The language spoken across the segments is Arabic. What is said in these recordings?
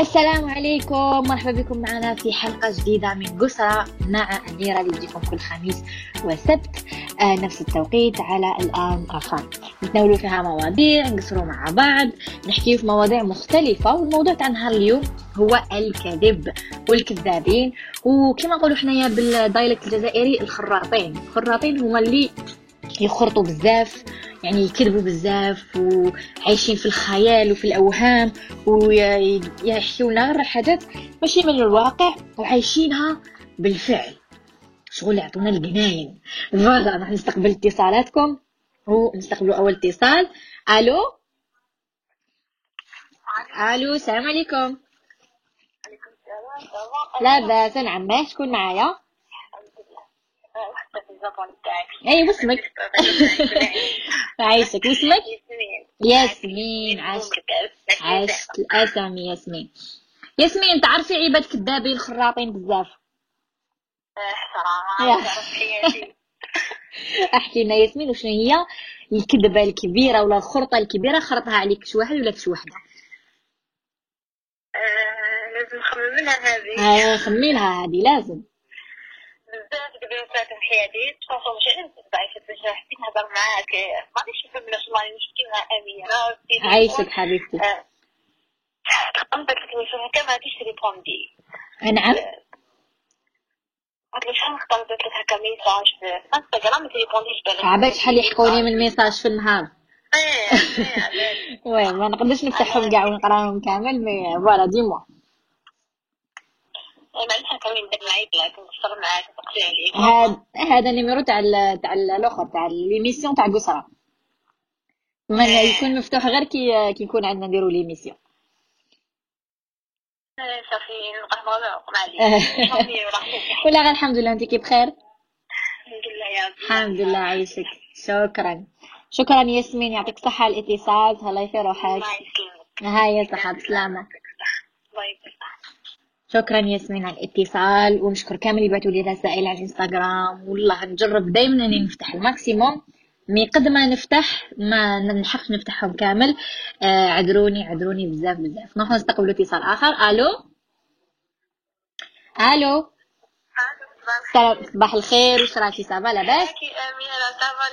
السلام عليكم. مرحبا بكم معنا في حلقة جديدة من قسرة مع أميرة اللي تجيكم كل خميس وسبت. آه نفس التوقيت على الآن أفام نتناولوا فيها مواضيع نقصروا مع بعض نحكي في مواضيع مختلفة والموضوع تاع نهار اليوم هو الكذب والكذابين. وكما نقولوا حنايا بالدايلكت الجزائري الخراطين. الخراطين هما اللي يخرطوا بزاف يعني يكذبوا بزاف وعايشين في الخيال وفي الأوهام ويحكيوا لنا غير ماشي من الواقع وعايشينها بالفعل. شغل يعطونا الجناين. فوالا راح نستقبل اتصالاتكم. ونستقبلوا أول اتصال. ألو؟ ألو السلام عليكم. لا بأس نعم شكون معايا؟ اي واسمك عايشك واسمك ياسمين عاشت عاشت الاسامي ياسمين ياسمين تعرفي عباد كذابين خراطين بزاف. أحكي لنا ياسمين وشنو هي؟ الكذبة الكبيرة ولا الخرطة الكبيرة خرطها عليك شي واحد ولا شي وحده لازم نخمم لها هذه. آه خمينها هذه لازم. حياتي تفاصيل عارف ضعيفة باش حبيت نهضر معاك ما غاديش نفهم لاش الله نشكي مع أميرة عايشك حبيبتي. خممت لك الميساج هكا ما غاديش تريبوندي نعم قلت له شحال خطرت لك هكا ميساج في انستغرام ما تريبونديش بالك. عباك شحال يحكوني من ميساج في النهار. إيه إيه وي ما نقدرش نفتحهم كاع ونقراهم كامل مي فوالا ديموا معليش ندير معاك لكن عليك هاد هذا النيميرو تاع تاع الأخر تاع ليميسيون تاع قسرة من يكون مفتوح غير كي كي يكون عندنا نديرو l'émission إيه، صافي صافي ورحمتك ولا غير الحمد لله انت كي بخير؟ الحمد لله يا ربي. الحمد لله عايشك. شكرا. شكرا ياسمين يعطيك الصحة الاتصال. الله في روحك. الله يسلمك. هاي صحة بسلامة. الله يسلمك. شكرا ياسمين على الاتصال ونشكر كامل اللي بعثوا لي رسائل على الإنستغرام. والله نجرب دائما إني نفتح ال maximum. mais قد ما نفتح ما نلحقش نفتحهم كامل. آه عذروني عذروني بزاف بزاف. نروح نستقبل اتصال آخر. ألو؟ ألو؟ سلام صباح الخير. واش راكي؟ ça va لاباس؟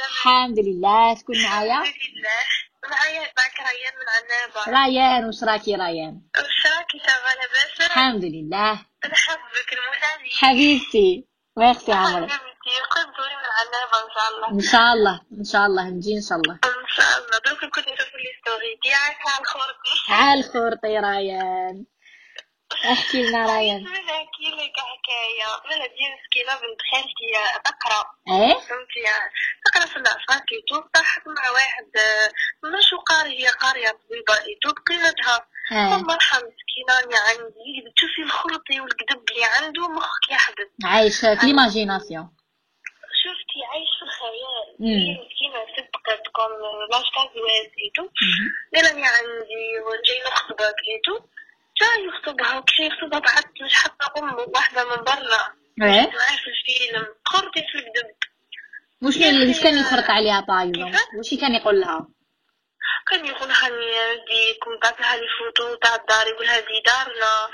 الحمد لله. شكون معايا؟ الحمد لله. معايا معك ريان من عنابة ريان واش راكي ريان واش راكي ça va لاباس الحمد لله. نحبك المثالي. حبيبتي. ميرسي عمرك. حبيبتي قد دوري من عنابة إن شاء الله. إن شاء الله إن شاء الله نجي إن شاء الله. إن شاء الله. دوك كنت نشوف لي ستوري تاعك على الخورتي عال خورطي ريان احكي لنا ريان من نحكي لك حكاية؟ أنا دي مسكينة بنت خالتي تقرا إيه؟ فهمتي تقرا في يوتيوب طاحت مع واحد آه، مش قاري هي قارية طبيبة يوتيوب قيمتها. الله يرحم مسكينة يعني عندي تشوفي الخلطي والكذب اللي عنده مخك يحدث. عايش في ليماجيناسيون شفتي عايش في الخيال. مم. هي مسكينة صدقت كوم لاش كان زواج ايتو قال عندي وجاي نخطبك ايتو جاي يخطبها وكي يخطبها بعد مش حتى أم واحدة من برا. إيه؟ معاه في الفيلم. خرطي في الكذب وش اللي كان يخرط عليها بايزون وش كان يقول لها؟ كان يقول هاني دي كنت بعثها لي فوتو تاع الدار يقول هذه دارنا.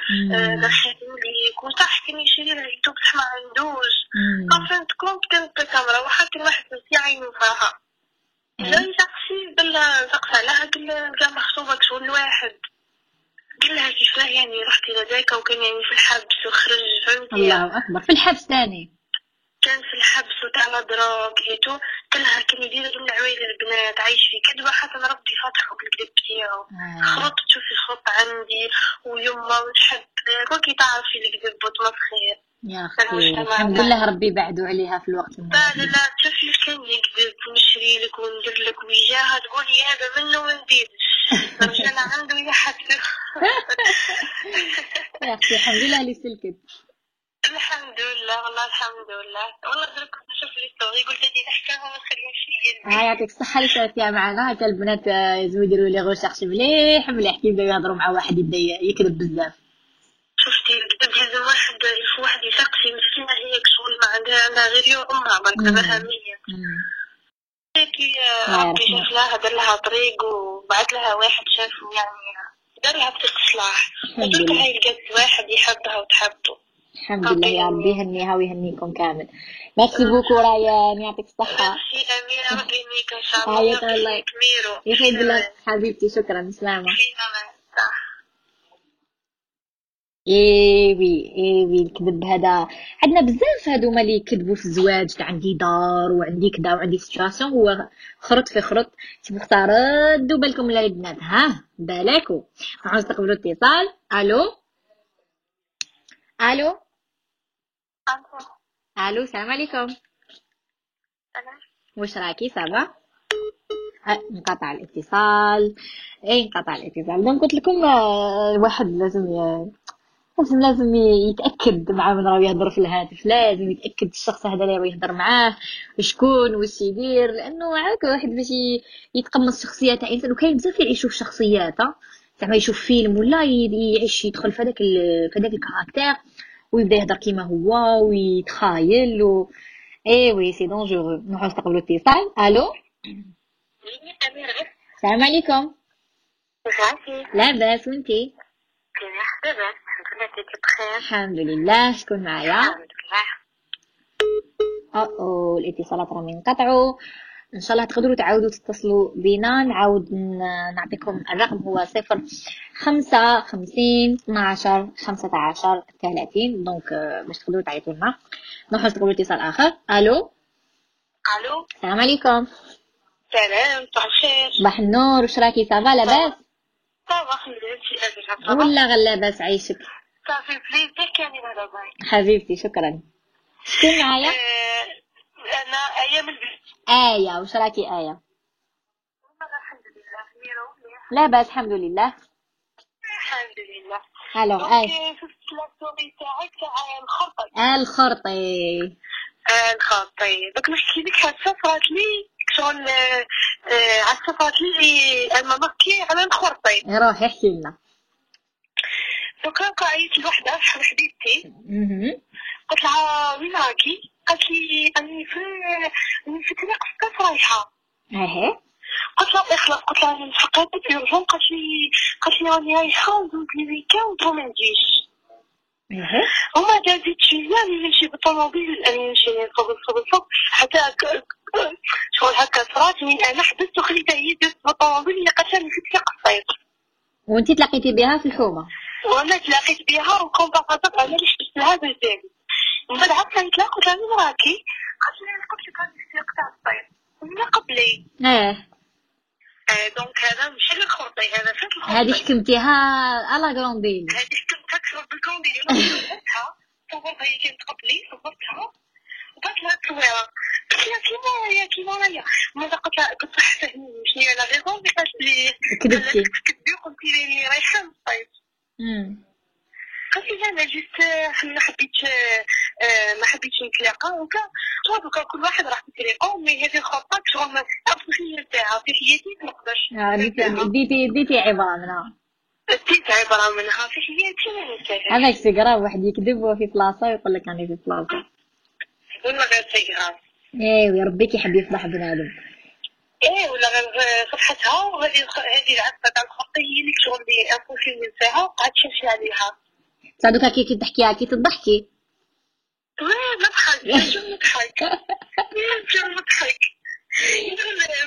دخلتني ليك وتحكي لي شري لها يوتيوب بصح ما عندوش. عرفت كنت كانت الكاميرا وحتى واحد في عينه فيها جا يسقسي قال لها سقس عليها قال لها مخطوبك شغل واحد. قال لها كيفاه يعني رحت لذاك وكان يعني في الحبس وخرج فهمتي الله أكبر. في الحبس ثاني كان في الحبس وتاع دراك هيتو قال لها كان يدير كل عويل البنات عايش في كذبة حتى ربي فاتحه بالكذب تاعو آه. خلط تشوفي خلط عندي. ويما ونحب كوكي تعرفي الكذب وتمسخير يا أختي الحمد لله ربي بعدوا عليها في الوقت لا لا لا. تشوفي كان يكذب ونشري لك وندير لك وجاهه تقولي هذا منه ما نديرش رجال عنده يحسخ يا أختي الحمد لله اللي سلكت الحمد لله والله الحمد لله. والله درك كنت نشوف les stories قلت هادي أحكاها ما تخليهاش في ها يعطيك الصحة. اللي سويت فيها معنا هكا البنات آه، يلزم يديروا les recherches مليح مليح. كي يبداو يهضروا مع واحد يبدأ يكذب بزاف. شفتي الكذب لازم واحد يشوف واحد يسقسي مسكينة هي شغل ما عندها عندها غير يوم برك دابا ربي يرحمها. شاف لها دار لها طريق وبعث لها واحد شافه يعني دار لها بطريق الصلاح الحمد ودرك لله. هاي لقات واحد يحبها وتحبه. الحمد لله يا ربي يهنيها ويهنيكم كامل. merci beaucoup رايان يعطيك الصحة. ميرسي امينه ربي يهنيك إن شاء الله. ميرو. يحيي بالله حبيبتي. شكرا. سلامة. فينا صح ايوي ايوي الكذب هذا. عندنا بزاف هذوما اللي يكذبوا في الزواج تاع عندي دار وعندي كذا وعندي سيتواسيون هو خرط في خرط. تبغوا ردوا بالكم ولا البنات؟ ها بالكم نروحوا نستقبلوا اتصال. ألو؟ ألو؟ ألو السلام عليكم. واش راكي؟ صافا. أه، انقطع الاتصال. اي انقطع الاتصال. donc قلت لكم آه، الواحد لازم. لازم لازم يتأكد مع من راه يهضر في الهاتف لازم يتأكد الشخص هذا اللي راه يهضر معاه شكون واش يدير لأنه عاك واحد باش يتقمص شخصيه تاع انسان وكاين بزاف اللي يشوف شخصيات. زعما يشوف فيلم ولا يعيش يدخل في هذاك في هذاك ال caractère ويبدا يهضر كيما هو ويتخايل و et oui c'est dangereux نروحو نستقبلوا اتصال ألو؟ السلام عليكم. لاباس وإنتي؟ الحمد لله شكون معايا الحمد لله أو الاتصالات راهم ينقطعوا ان شاء الله تقدروا تعاودوا تتصلوا بينا نعاود نعطيكم الرقم هو صفر خمسة خمسين اثناشر خمسة عشر ثلاثين دونك باش تقدروا تعيطوا لنا نروحوا نستقبلوا اتصال اخر ألو ألو السلام عليكم سلام صباح الخير صباح النور واش راكي ça va لاباس ça va الحمد لله ولا غير لاباس عيشك ça fait plaisir كاني هذا bye حبيبتي شكرا. شكون معايا؟ أنا أيام البيت. آية واش راكي آية؟ الحمد لله مليح. لاباس الحمد لله. الحمد لله. ألو آية. donc شفت la story تاعك تاع الخرطة الخرطي. آه، الخرطي. دوك نحكي لك حادثة صرات لي شغل آه، آه، حادثة صرات لي أنا ماركي على الخرطي. روحي احكي لنا. دوك عيطت لوحدة شحال حبيبتي. قلت لها وين راكي؟ قالت لي أني في أني في طريق السكاف رايحة. اهي قلت لها الله يخلص قلت لها أنا فقدت يرجون قالت لي قالت لي راني رايحة وزوج لي ويكاند وما نجيش. هما دازت شوية اللي نمشي بالطوموبيل اللي نمشي فوق فوق فوق حتى شغل هكا صرات وين أنا حبست وخليتها هي دازت بالطوموبيل اللي قالت لها في طريق الصيد وأنتي تلاقيتي بها في الحومة. وأنا تلاقيت بها وكومباراتور أنا اللي شفت لها بالزين من بعد عاد كانت قلت لها وين راكي قالت لي في طريق تاع الصيد ومن قبلي آه آه، دونك هذا ماشي للخرطي هذا فات الخرطي هذه حكمتيها على كرونديل هذه كنت تكسر بالكوندي اللي صورتها صورتها هي كانت قبلي صورتها وقالت لها تصويرة قلت لها كيما يا كيما رايا ماذا قلت لها كنت فهمني شنو هي لا ريزون اللي قالت لي كذبتي كذبي وقلتي لي اني رايحة نصيد مم. قالت لي لا أنا جيت آه، ما حبيتش آه، آه، ما حبيتش نتلاقى. وكا دوكا كل واحد راح يتلاقاو مي هذه الخطة شغل ما هي نتاعها في حياتي ما نقدرش آه، ديتي ديتي ديتي عبارة منها. تيت عبارة منها. في حياتي ما ننساهاش هذاك سيقرا واحد يكذب وهو في بلاصة ويقول لك راني في بلاصة. ولا غير سيئة أيوه ربي كيحب يفضح بنادم. إيه ولا غير صفحتها وهذه هذه العفة تاع الخطة هي اللي شغل لي امبوسي ننساها قعدت تمشي عليها. صار دوكا كي تحكيها كي تضحكي. وين نضحك نجم نضحك. نجم نضحك.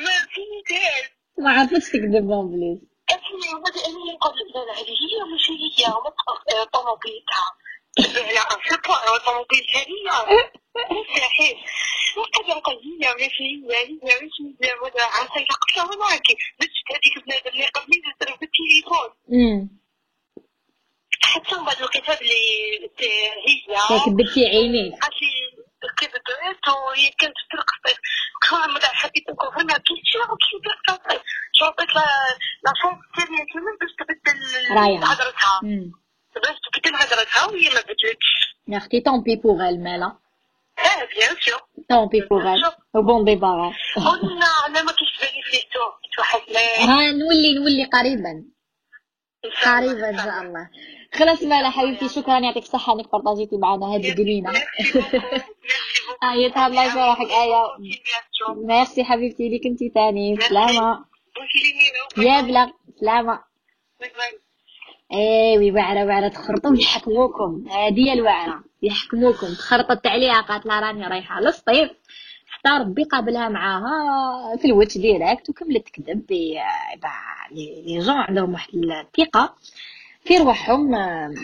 ما فهمتهاش ما عرفتش تكذب بون بليز. اسمي وبدا اني نقول لا هذه هي مش هي ما تاعها لا فكرة الطوموبيل هذه مستحيل. وقد هي ماشي هي هي مش هي ولا عسى قلت لها وين راكي درت هذيك البنادم اللي قبلي درت بالتليفون. حتى من بعد لقيتها بلي هي ياك كذبتي عينيك قالت لي كذبت وهي كانت في كان من بعد حبيت نكونفيرمها كي شنو كي الصيف شو عطيت la chance كمان باش تبدل. هضرتها. باش تبدل هضرتها وهي ما بدلتش يا أختي tant pis pour elle مالا آه bien sûr tant pis pour elle و bon débarras قلنا أنا ما كنتش بالي في كنت واحد ها نولي نولي قريبا قريبا ان شاء الله خلاص مالا حبيبتي شكرا يعطيك الصحة إنك بارطاجيتي معنا هذه الجنينة آية تهلا الله يفرحك آية ميرسي حبيبتي ليك انتي تاني. سلامة. يا بلا سلامة. ايوي وعرة وعرة تخرطوا يحكموكم. هذه هي الوعرة يحكموكم. تخرطت عليها قالت لها راني رايحة للصيف حتى ربي قابلها معاها في الوجه direct وكملت تكذب les جون عندهم واحد الثقة في رواحهم آه،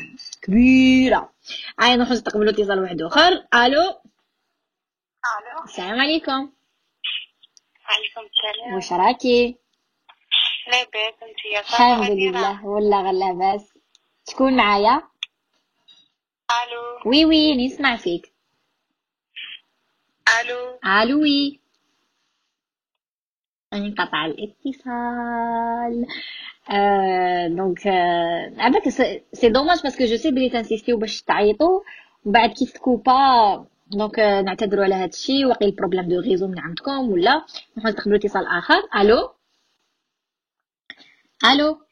كبيرة. هاي نروحو نستقبلو اتصال واحد آخر. ألو؟ ألو. السلام عليكم. عليكم السلام. واش راكي؟ لاباس انتيا الحمد لله والله غير لاباس شكون معايا؟ ألو. oui oui نسمع فيك. ألو. ألو oui. انقطع الاتصال. آه donc آه عباك c'est dommage parce que je sais بلي ت insist يو باش تعيطوا. ومن بعد كيف ت coupa donc آه نعتذروا على هذا الشيء واقيل problème de réseau من عندكم ولا نحن نستقبلوا اتصال آخر. ألو. ألو؟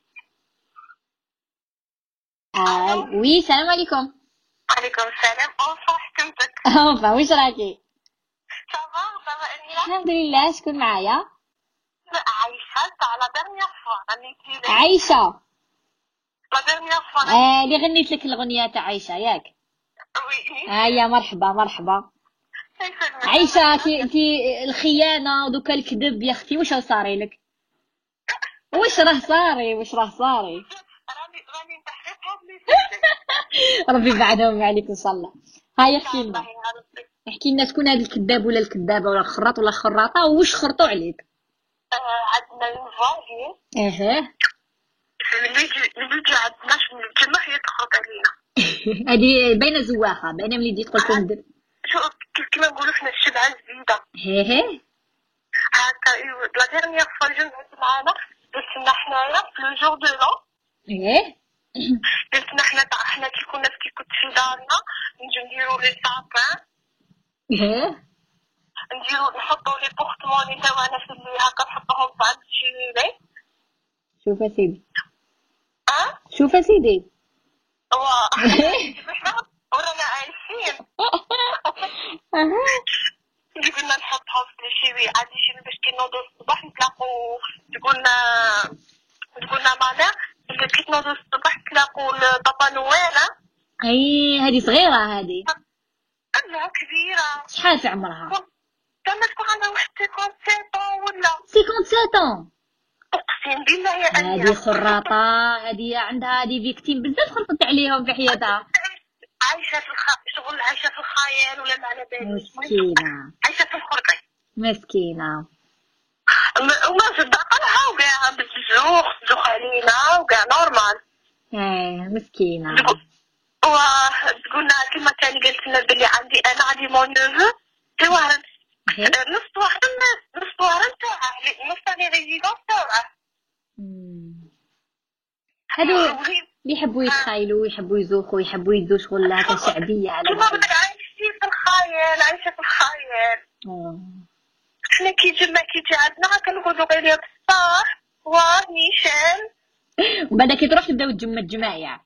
آه oui السلام عليكم. عليكم السلام. enfin حكمتك. enfin واش راكي ça va ça va اميره الحمد لله شكون معايا؟ عايشة تاع la dernière fois غنيتي عايشة. la dernière fois آه اللي غنيت لك الأغنية تاع عايشة ياك؟ oui. هيا مرحبا مرحبا. عايشة انت الخيانة ودوكا الكذب يا أختي واش صاري لك؟ واش راه صاري؟ واش راه صاري؟ راني راني نتحققها ربي يبعدهم عليك ان شاء الله هيا احكي لنا. احكي لنا شكون هذا الكذاب ولا الكذابة ولا الخراط ولا الخراطه وواش خرطوا عليك؟ عندنا une fille أها. ملي ملي جا عندنا الجمع هي تخرج علينا. هذه باينه زواخه باينه ملي قلت لهم در- شو كيما نقولوا حنا الشبعه هي هكا إيوا، la dernière fois اللي جات معانا درتنا حنايا في le jour de l'an. إيه؟ درتنا حنا تاع حنا كي كنا في كي كنت في دارنا نجيو نديرو les sapins إيه؟ نديرو نحطو les porte-monnaie تاعنا في اللي هكا نحطوهم في عند الشيري شوف يا سيدي. آه شوف يا سيدي. وا ورانا عايشين. قلنا نحطها في الشيوي عادي شي باش كي نوضو الصباح نتلاقو تقولنا بابا نويل أي هذه صغيرة هذه. لا كبيرة. شحال في عمرها؟ كما تكون عندها واحد 57 ولا؟ 57 أقسم بالله يا هذه أميرة خراطة هذه عندها هذه فيكتيم بزاف خرطت عليهم في حياتها. عايشة في الخ... شغل عايشة في الخيال ولا ما على بالي. مسكينة. عايشة في الخرطي مسكينة. وما صدق لها وكاع زوخ علينا وكاع normal إيه مسكينة وقلنا كما كان قلت لنا بلي عندي أنا عندي mon neveu في وهران؟ نص الناس نص وهران تاعه نص تاع les résidents تاعه. هادو اللي يحبوا يتخايلوا يحبوا يزوخوا يحبوا يدوا شغل هكا شعبية على بالك. بدك عايشين في الخيال عايشة في الخيال آه. حنا كي جمع كي جي عندنا كنقولوا غير يا بصاح ونيشان ومن بعد كي تروح تبداو تجمع الجمايع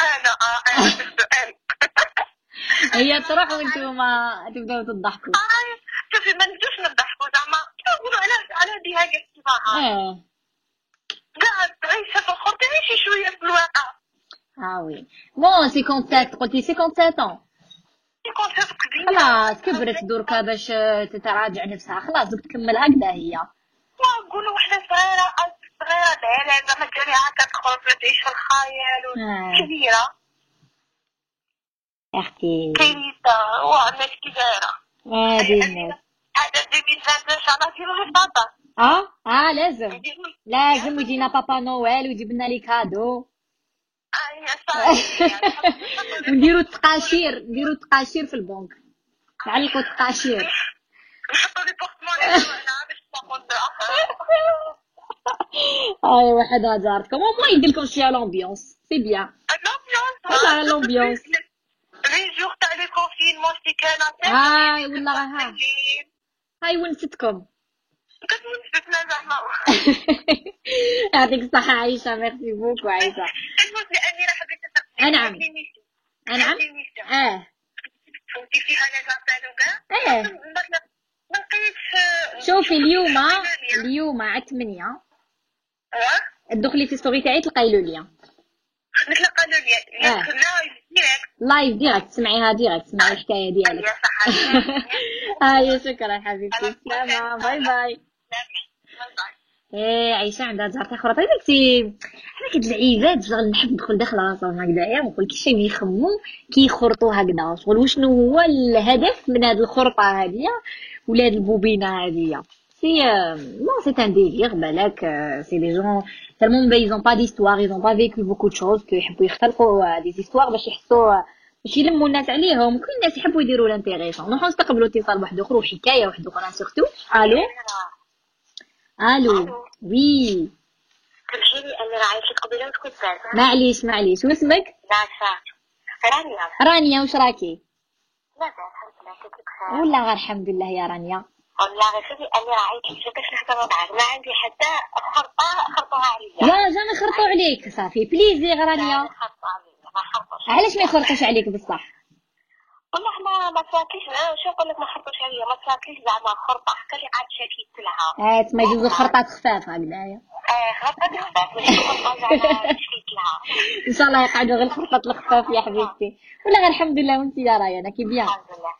أنا آه أنا السؤال. هي تروح وأنتم تبداو تضحكوا. آه، شوفي ما نجوش نضحكوا زعما. كنقولوا على على دي هاكا السباحة آه. قاعد عايشة في الخط عيشي شوية في الواقع. آه وي. بون 57 قلتي 57 يكون صدق كبير خلاص كبرت دركا باش تتراجع نفسها. خلاص دوك تكمل هكذا هي. نقولوا وحدة صغيرة صغيرة لا لا زعما ديري هكا تخرج تعيش في الخيال آه. كبيرة. يا أختي. كريسة وعندنا كي دايرة هذه الناس هذا 2022 ان شاء الله نديرو لي بابا. آه؟ آه لازم. نديرو لازم يجينا بابا نويل ويجيب لنا les cadeaux. صافي ونديرو التقاشير نديرو التقاشير في البنك. نعلقوا التقاشير نحطو les porte-monnaie. باش اي وحدها جارتكم وما يدير لكم شوية l'ambiance c'est bien والله الامبيونس. لي جور كان هاي والله ها هاي ونستكم كتونستنا زعما يعطيك الصحة عايشة ميرسي بوكو عايشة المهم الأميرة حبيت نعم. نعم آه فوتي فيها لي زابيل وكاع آه ما لقيتش شوفي اليوم اليوم. على 8 تدخلي في story تاعي تلقاي قالوا لي آه. direct live direct تسمعيها direct تسمعي الحكاية يا ديالك هاي شكرا حبيبتي. سلامة. bye bye. إيه عايشة عندها زهرة أخرى طيب أنتي حنا كد العيبات شغل نحب ندخل داخل راسهم هكذايا. ونقول كي شي يخمو كيخرطوا هكذا. شغل وشنو هو الهدف من هاد الخرطة هادية؟ ولا هاد البوبينة هادية c'est bon c'est un délire بالك c'est les gens tellement pas ils ont pas d'histoire ils ont pas vécu beaucoup de choses que يحبوا يختلقوا des histoires باش يحسوا باش يلموا الناس عليهم. كل الناس يحبوا يديروا l'intéressant نروحوا نستقبلوا اتصال واحد اخر وحكاية واحدة أخرى surtout ألو ألو oui تمشي لي أنا راعيت لك قبيله فاتت معليش معليش. واسمك رانيا. رانيا واش راكي؟ لا لا بخير والله غير الحمد لله يا رانيا. والله غير شوفي أنا لك باش نهضر معاك ما عندي حتى خرطه خرطوها عليا. يا جا يخرطوا عليك صافي. بليزير رانيا. خرطوا عليا. ما خرطوش علاش ما يخرطوش عليك بصح؟ والله ما ما تراكيش شو نقول لك ما خرطوش عليا ما تراكيش زعما خرطة. حتى اللي عاد شاكيت لها آه تما يجوزو خرطات خفاف هكذايا آه خرطة خفاف ماشي خرطة زعما إن شاء الله يقعدوا غير الخرطات الخفاف يا حبيبتي. ولا غير الحمد لله وانت يا رانيا كي bien الحمد لله.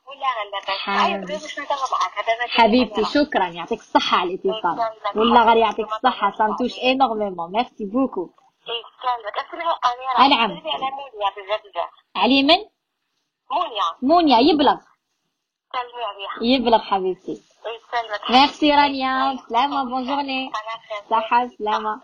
ماشي حبيبتي. شكرا. يعطيك الصحة على الاتصال. والله غير يعطيك الصحة. ça touche énormément merci beaucoup نعم. علي من؟ مونيا. مونيا يبلغ. سلمي عليها. يبلغ حبيبتي. ميرسي رانيا سلامة. bonne journée صحة. سلامة.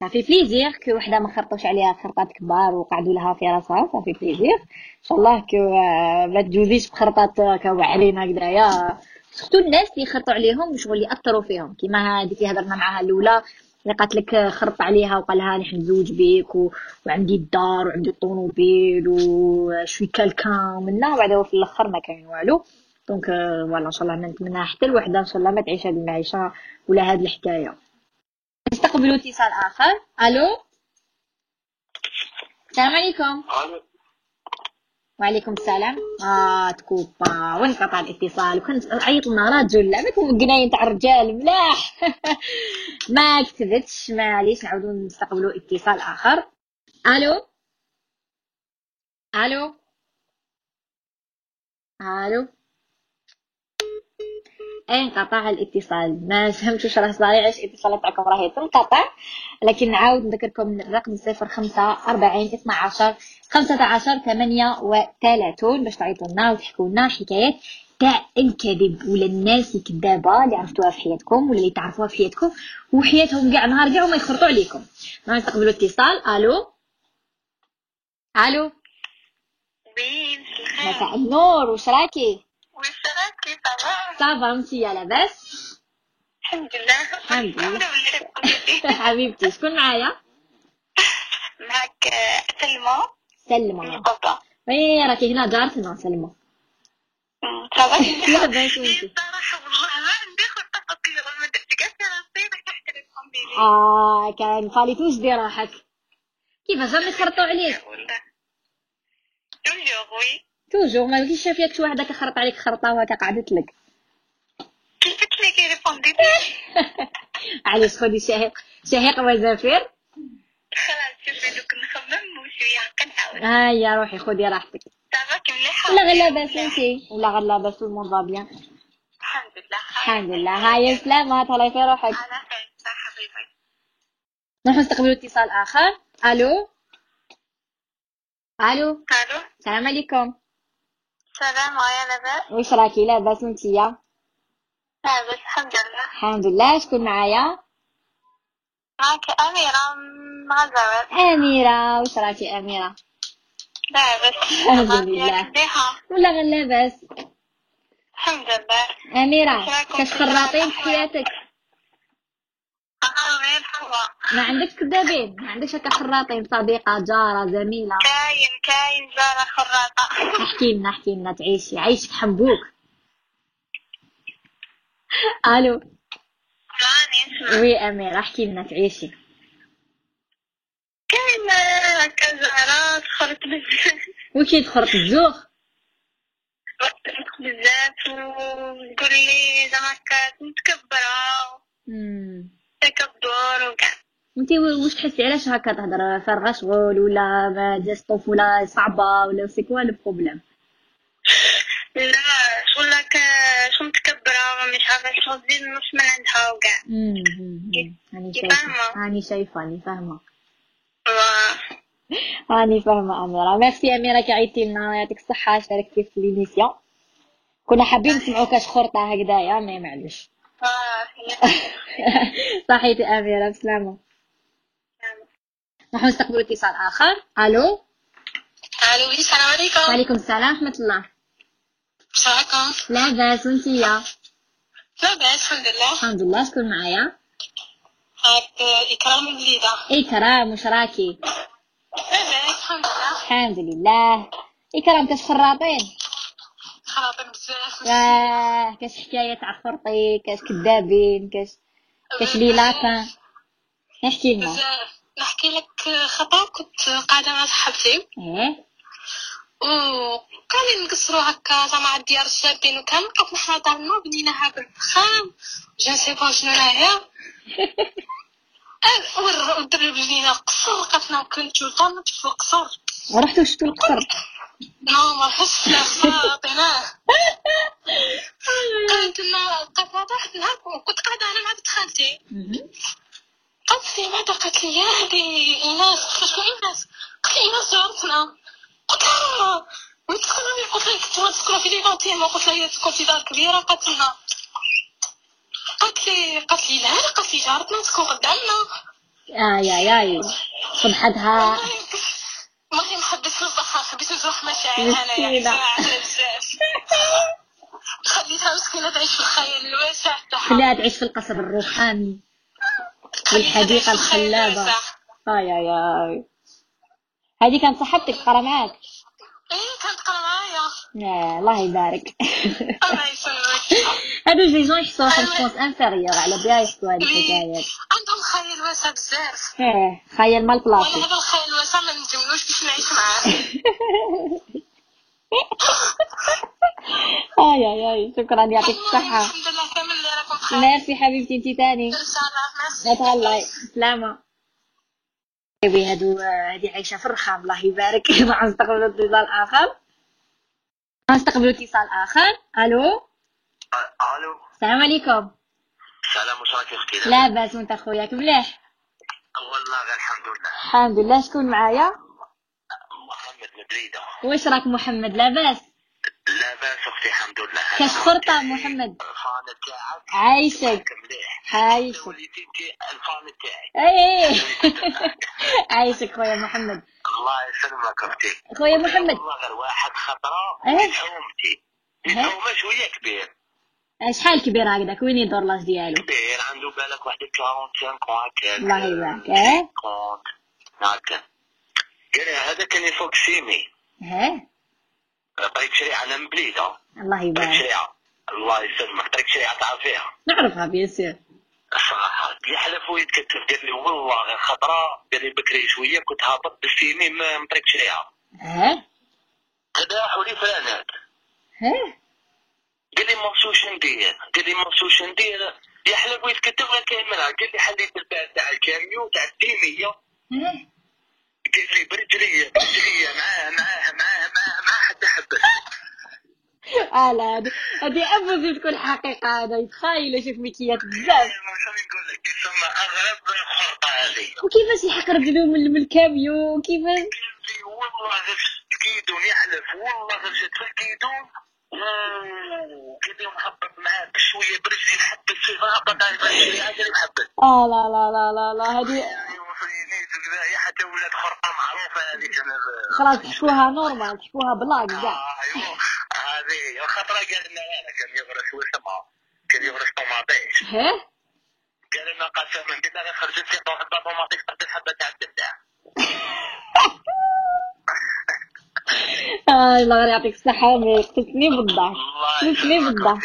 ça fait plaisir que وحدة ما خرطوش عليها خرطات كبار وقعدوا لها في راسها. ça fait plaisir إن شاء الله que آه، ما تجوزيش بخرطات كا واعرين هكذايا. surtout الناس اللي يخرطوا عليهم شغل اللي ياثروا فيهم. كيما هذيك اللي هضرنا معاها الأولى. اللي قالت لك خرط عليها وقال لها نحن نزوج بيك و... وعندي الدار وعندي الطوموبيل و je suis quelqu'un منا وبعد هو في الأخر ما كان والو. دونك آه، voilà إن شاء الله نتمنى حتى الوحدة إن شاء الله ما تعيش هذه المعيشة ولا هذه الحكاية. نستقبلوا اتصال آخر. ألو؟ السلام عليكم. وعليكم السلام. آه تكوبا وانقطع الاتصال؟ وكنت عيط لنا رجل لعبكم القناين تاع الرجال ملاح. ما كتبتش معليش نعاودو نستقبلوا اتصال آخر. ألو؟ ألو؟ ألو؟ انقطع الاتصال؟ ما فهمتش واش راه صاير علاش الاتصالات تاعكم راهي تنقطع لكن نعاود نذكركم الرقم صفر خمسة أربعين اثنا عشر خمسة عشر ثمانية وثلاثون باش تعيطوا لنا وتحكوا لنا حكايات تاع الكذب ولا الناس الكذابة اللي عرفتوها في حياتكم ولا اللي تعرفوها في حياتكم وحياتهم كاع نهار كاع وما يخرطوا عليكم. نستقبلوا اتصال ألو؟ ألو؟ oui مساء النور واش راكي؟ ça va انتيا لاباس الحمد لله الحمد لله. حبيبتي شكون معايا معك سلمى سلمى قبة oui راكي هنا جارتنا سلمى ça va لاباس وانتي الصراحة والله ما عندي قصيرة ما درت كاع راسي تحت الفاميلي آه كان خالي دير روحك كيفاش راهم يخرطوا عليك وي توجور ما بغيتش شافيك شي وحده كخرط عليك خرطه وهكا قعدت لك قلت لك ريبوندي علاش خدي شهيق شهيق وزفير خلاص شوفي دوك نخمم وشوية هكا نعاود هيا روحي خدي راحتك. صافا كي مليحة ولا غير لاباس انتي ولا غير لاباس الموضوع بيان الحمد لله الحمد لله هيا سلامة تهلاي في روحك. على خير حبيبي. نروح نستقبلوا اتصال آخر. ألو؟ ألو؟ ألو؟ السلام عليكم. سلام يا لاباس واش راكي لاباس انتيا لاباس الحمد لله الحمد لله شكون معايا معك أميرة مع زوال اميره واش راكي اميره لاباس الحمد لله. ولا غير لاباس الحمد لله اميره كاش في؟ حياتك آه غير الحمد هو ما عندكش كذابين ما عندكش هكا خراطين صديقة جارة زميلة. كاين كاين جارة خراطة احكي لنا احكي لنا تعيشي عيشك حنبوك ألو. وي أمير احكي لنا تعيشي. كاين هكا جارة تخرط بزاف. وكي دخلت الزوخ تخرط بزاف وتقول لي زعما مم. تكبر وكاع انتي و- واش تحسي علاش هكا تهضر فارغه شغل ولا ما جات الطفوله صعبة ولا c'est quoi le problème؟ لا شغل هكا شو متكبرة مش عارفة شو تزيد نص من عندها وكاع. هاني كي شايفة. هاني شايفة هاني فاهمة. هاني فاهمة أميرة. ميرسي أميرة كي عيطتي لنا يعطيك الصحة شاركتي في l'émission كنا حابين نسمعوا كاش خرطة هكذايا mais معليش. صحيتي اميره بسلامه نحن نستقبل اتصال آخر. ألو؟ ألو السلام عليكم. وعليكم السلام. ورحمه الله. راكم لا بأس. وانتيا لا بأس. الحمد لله. الحمد لله. شكون معايا. هاك إكرام الجديدة إكرام واش راكي لا بأس. الحمد لله. الحمد لله. اكرام كاش خراطين خلاطين بزاف كاش حكاية تاع خرطي كاش كذابين كاش كاش لي لابان احكي لنا؟ بزاف. نحكي لك خطأ كنت قاعدة مع صاحبتي إيه. وقاعدين نقصروا هكا زعما الديار الشابين وكان لقيت بنينا هكا الفخام. جو سي با شنو راهي. ودرب لينا قصر لقيتنا كنت طنت في القصر. ورحتوا شفتوا القصر؟ نو ما حس لا عطيناه كنت لقيت واحد نهار كنت قاعدة أنا مع بنت خالتي. قالت لي بعدا قالت لي يا هذه ايناس قلت لها ايناس قالت لي ايناس جارتنا قلت لها وين تسكني قلت لها كنت تسكن في ليفانتيم قلت لها تسكن في دار كبيره قالت لنا. قالت لي قالت لي لا قالت لي جارتنا تسكن قدامنا. آي آي آي. صبحتها حبيت نجرح مشاعرها أنا يعني. زعلت بزاف. خليتها مسكينة تعيش في الخيال الواسع تاعها. خليها تعيش في القصر الروحاني. والحديقة الخلابة. آي آي آي. هذه كانت صاحبتك تقرا معاك؟ إيه كانت تقرا معايا. يا الله يبارك. الله يسلمك. هادو لي جون يحسوا واحد الفونس انفيريور على بها يحسوا هاد الحكايات. عندهم خيال واسع بزاف. إيه خيال مال وأنا بلاصي هذا الخيال الواسع ما نجملوش باش نعيش معاه. آي آي آي شكرا يعطيك الصحة. الحمد لله كامل اللي راكم بخير ميرسي حبيبتي انتي تاني. إن شاء الله ميرسي. نتهلاي سلامة. بيبي هادو هادي عايشة في الرخام الله يبارك. مع نستقبل اتصال آخر. نستقبل اتصال آخر. ألو؟ ألو. السلام عليكم. سلام واش راكي أختي لا بأس وانت خوياك مليح؟ والله غير الحمد لله. الحمد لله شكون معايا؟ محمد من بريده واش راك محمد؟ لا بأس. لا بأس أختي الحمد لله. كاش خرطة محمد. الفان تاعك عايشك. مليح. عايشك. وليتي انت الفان تاعي اي عايشك خويا محمد. الله يسلمك أختي. خويا محمد. والله غير واحد خطره إيه؟ يتحومتي إيه؟ يتحوم شوية كبير. شحال كبير هكذاك وين يدور لاج ديالو كبير عنده بالك واحد 45 هكاك الله يبارك. آه هكا قال هذا كان يفوق سيمي. ها طريق شريعة أنا من بليده الله طريق يبارك شريعة. الله يسلمك. طريق شريعة تعرف فيها نعرفها بيان سور صراحة يحلف ويتكتف قال لي والله غير خطرة. قال لي بكري شوية كنت هابط بالسيمي ما من طريق شريعة. ها قداحوا لي فرانات ها قال لي مرسوش ندير قال لي مرسوش ندير يحلف ويتكتف ولا كاين منها قال لي حليت البال تاع الكاميو تاع التيمية. ها قال لي برجلية برجلية. معاه معاه معاه معاه معاه حتى حبس لا هادي هادي أبوزي تكون حقيقة. هذا يتخايل يشوف ميكيات بزاف. نقول لك؟ يسمى أغرب الخرطة هذه. وكيفاش يحقر رجلو من الكاميو؟ لي والله غير شفت كيدون يحلف والله غير شفت محبط بشويه برجلي نحبس فيه هبط محبس آه لا لا لا لا لا وكذا حتى ولاد خرطه معروفة هذيك خلاص تحكوها normal تحكوها blague كاع هذه الخطرة قال لنا كان يغرس وسمه كان يغرس طماطيش ها قال أنا قسما بالله خرجت لي واحد الطوماطيك قد الحبه تاع الدلع الله غير يعطيك الصحة قتلتني بالضحك. الله قتلتني بالضحك.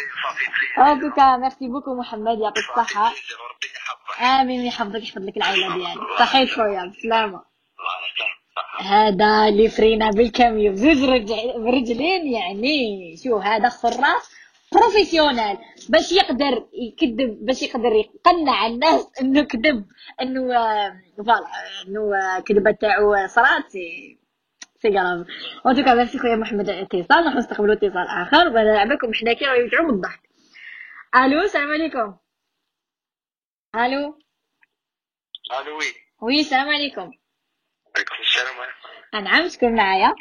en tout cas merci beaucoup محمد. يعطيك الصحة ربي. يحفظك. يحفظ لك العائلة ديالك صحيت خويا بسلامة الله يسلمك. صح هذا اللي فرينا بالكاميو. بزوج برجلين يعني. شو هذا؟ خراف بروفيسيونال باش يقدر يكذب باش يقدر يقنع الناس إنه كذب إنه آه، فوالا إنه آه، كذبة تاعو صرات سي كراف ان توكا ميرسي خويا محمد على الاتصال نروح نستقبلوا اتصال آخر. ونلعبكم حنا كي راه يرجعوا من الضحك. ألو السلام عليكم. ألو. ألو oui. oui السلام عليكم. عليكم السلام. نعم شكون معايا؟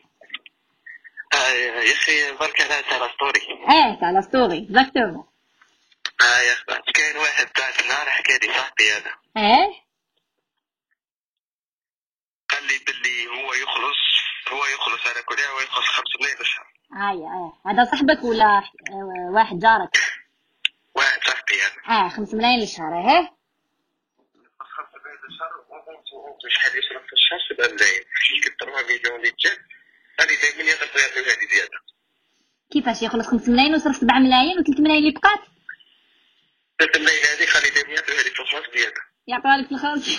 آه يا أخي برك على تاع story آه تاع la story exactement. آه يا أخي كاين واحد تاع النهار حكى لي صاحبي هذا. آه قال لي باللي هو يخلص هو يخلص على كل هو يخلص خمس ملايين بالشهر اي آه هذا صاحبك ولا واحد جارك؟ واحد صاحبي هذا آه خمس ملايين للشهر آه يخلص خمس ملايين بالشهر وانت شحال يصرف في الشهر سبعة ملايين كي 3 مليون اللي هذه دائما هذه زيادة. كيفاش يخلص خمس ملايين ويصرف سبعة ملايين وثلاث ملايين اللي بقات؟ 3 ملايين هذه خلي دائما يعطي هذه في الخلاص زيادة. يعطوها لك في الخاص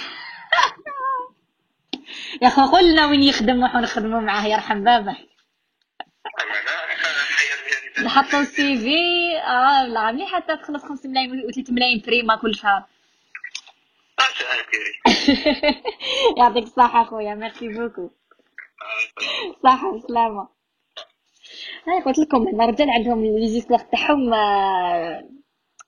يا اخو قول لنا وين يخدم وحنا نخدموا معاه يرحم بابه نحطوا ال CV. آه لا مليح حتى تخلص خمس ملايين وثلاث ملايين prime كل شهر. يعطيك الصحة خويا merci beaucoup صحة وسلامة. هاي قلت لكم ان الرجال عندهم ال registre تاعهم آه،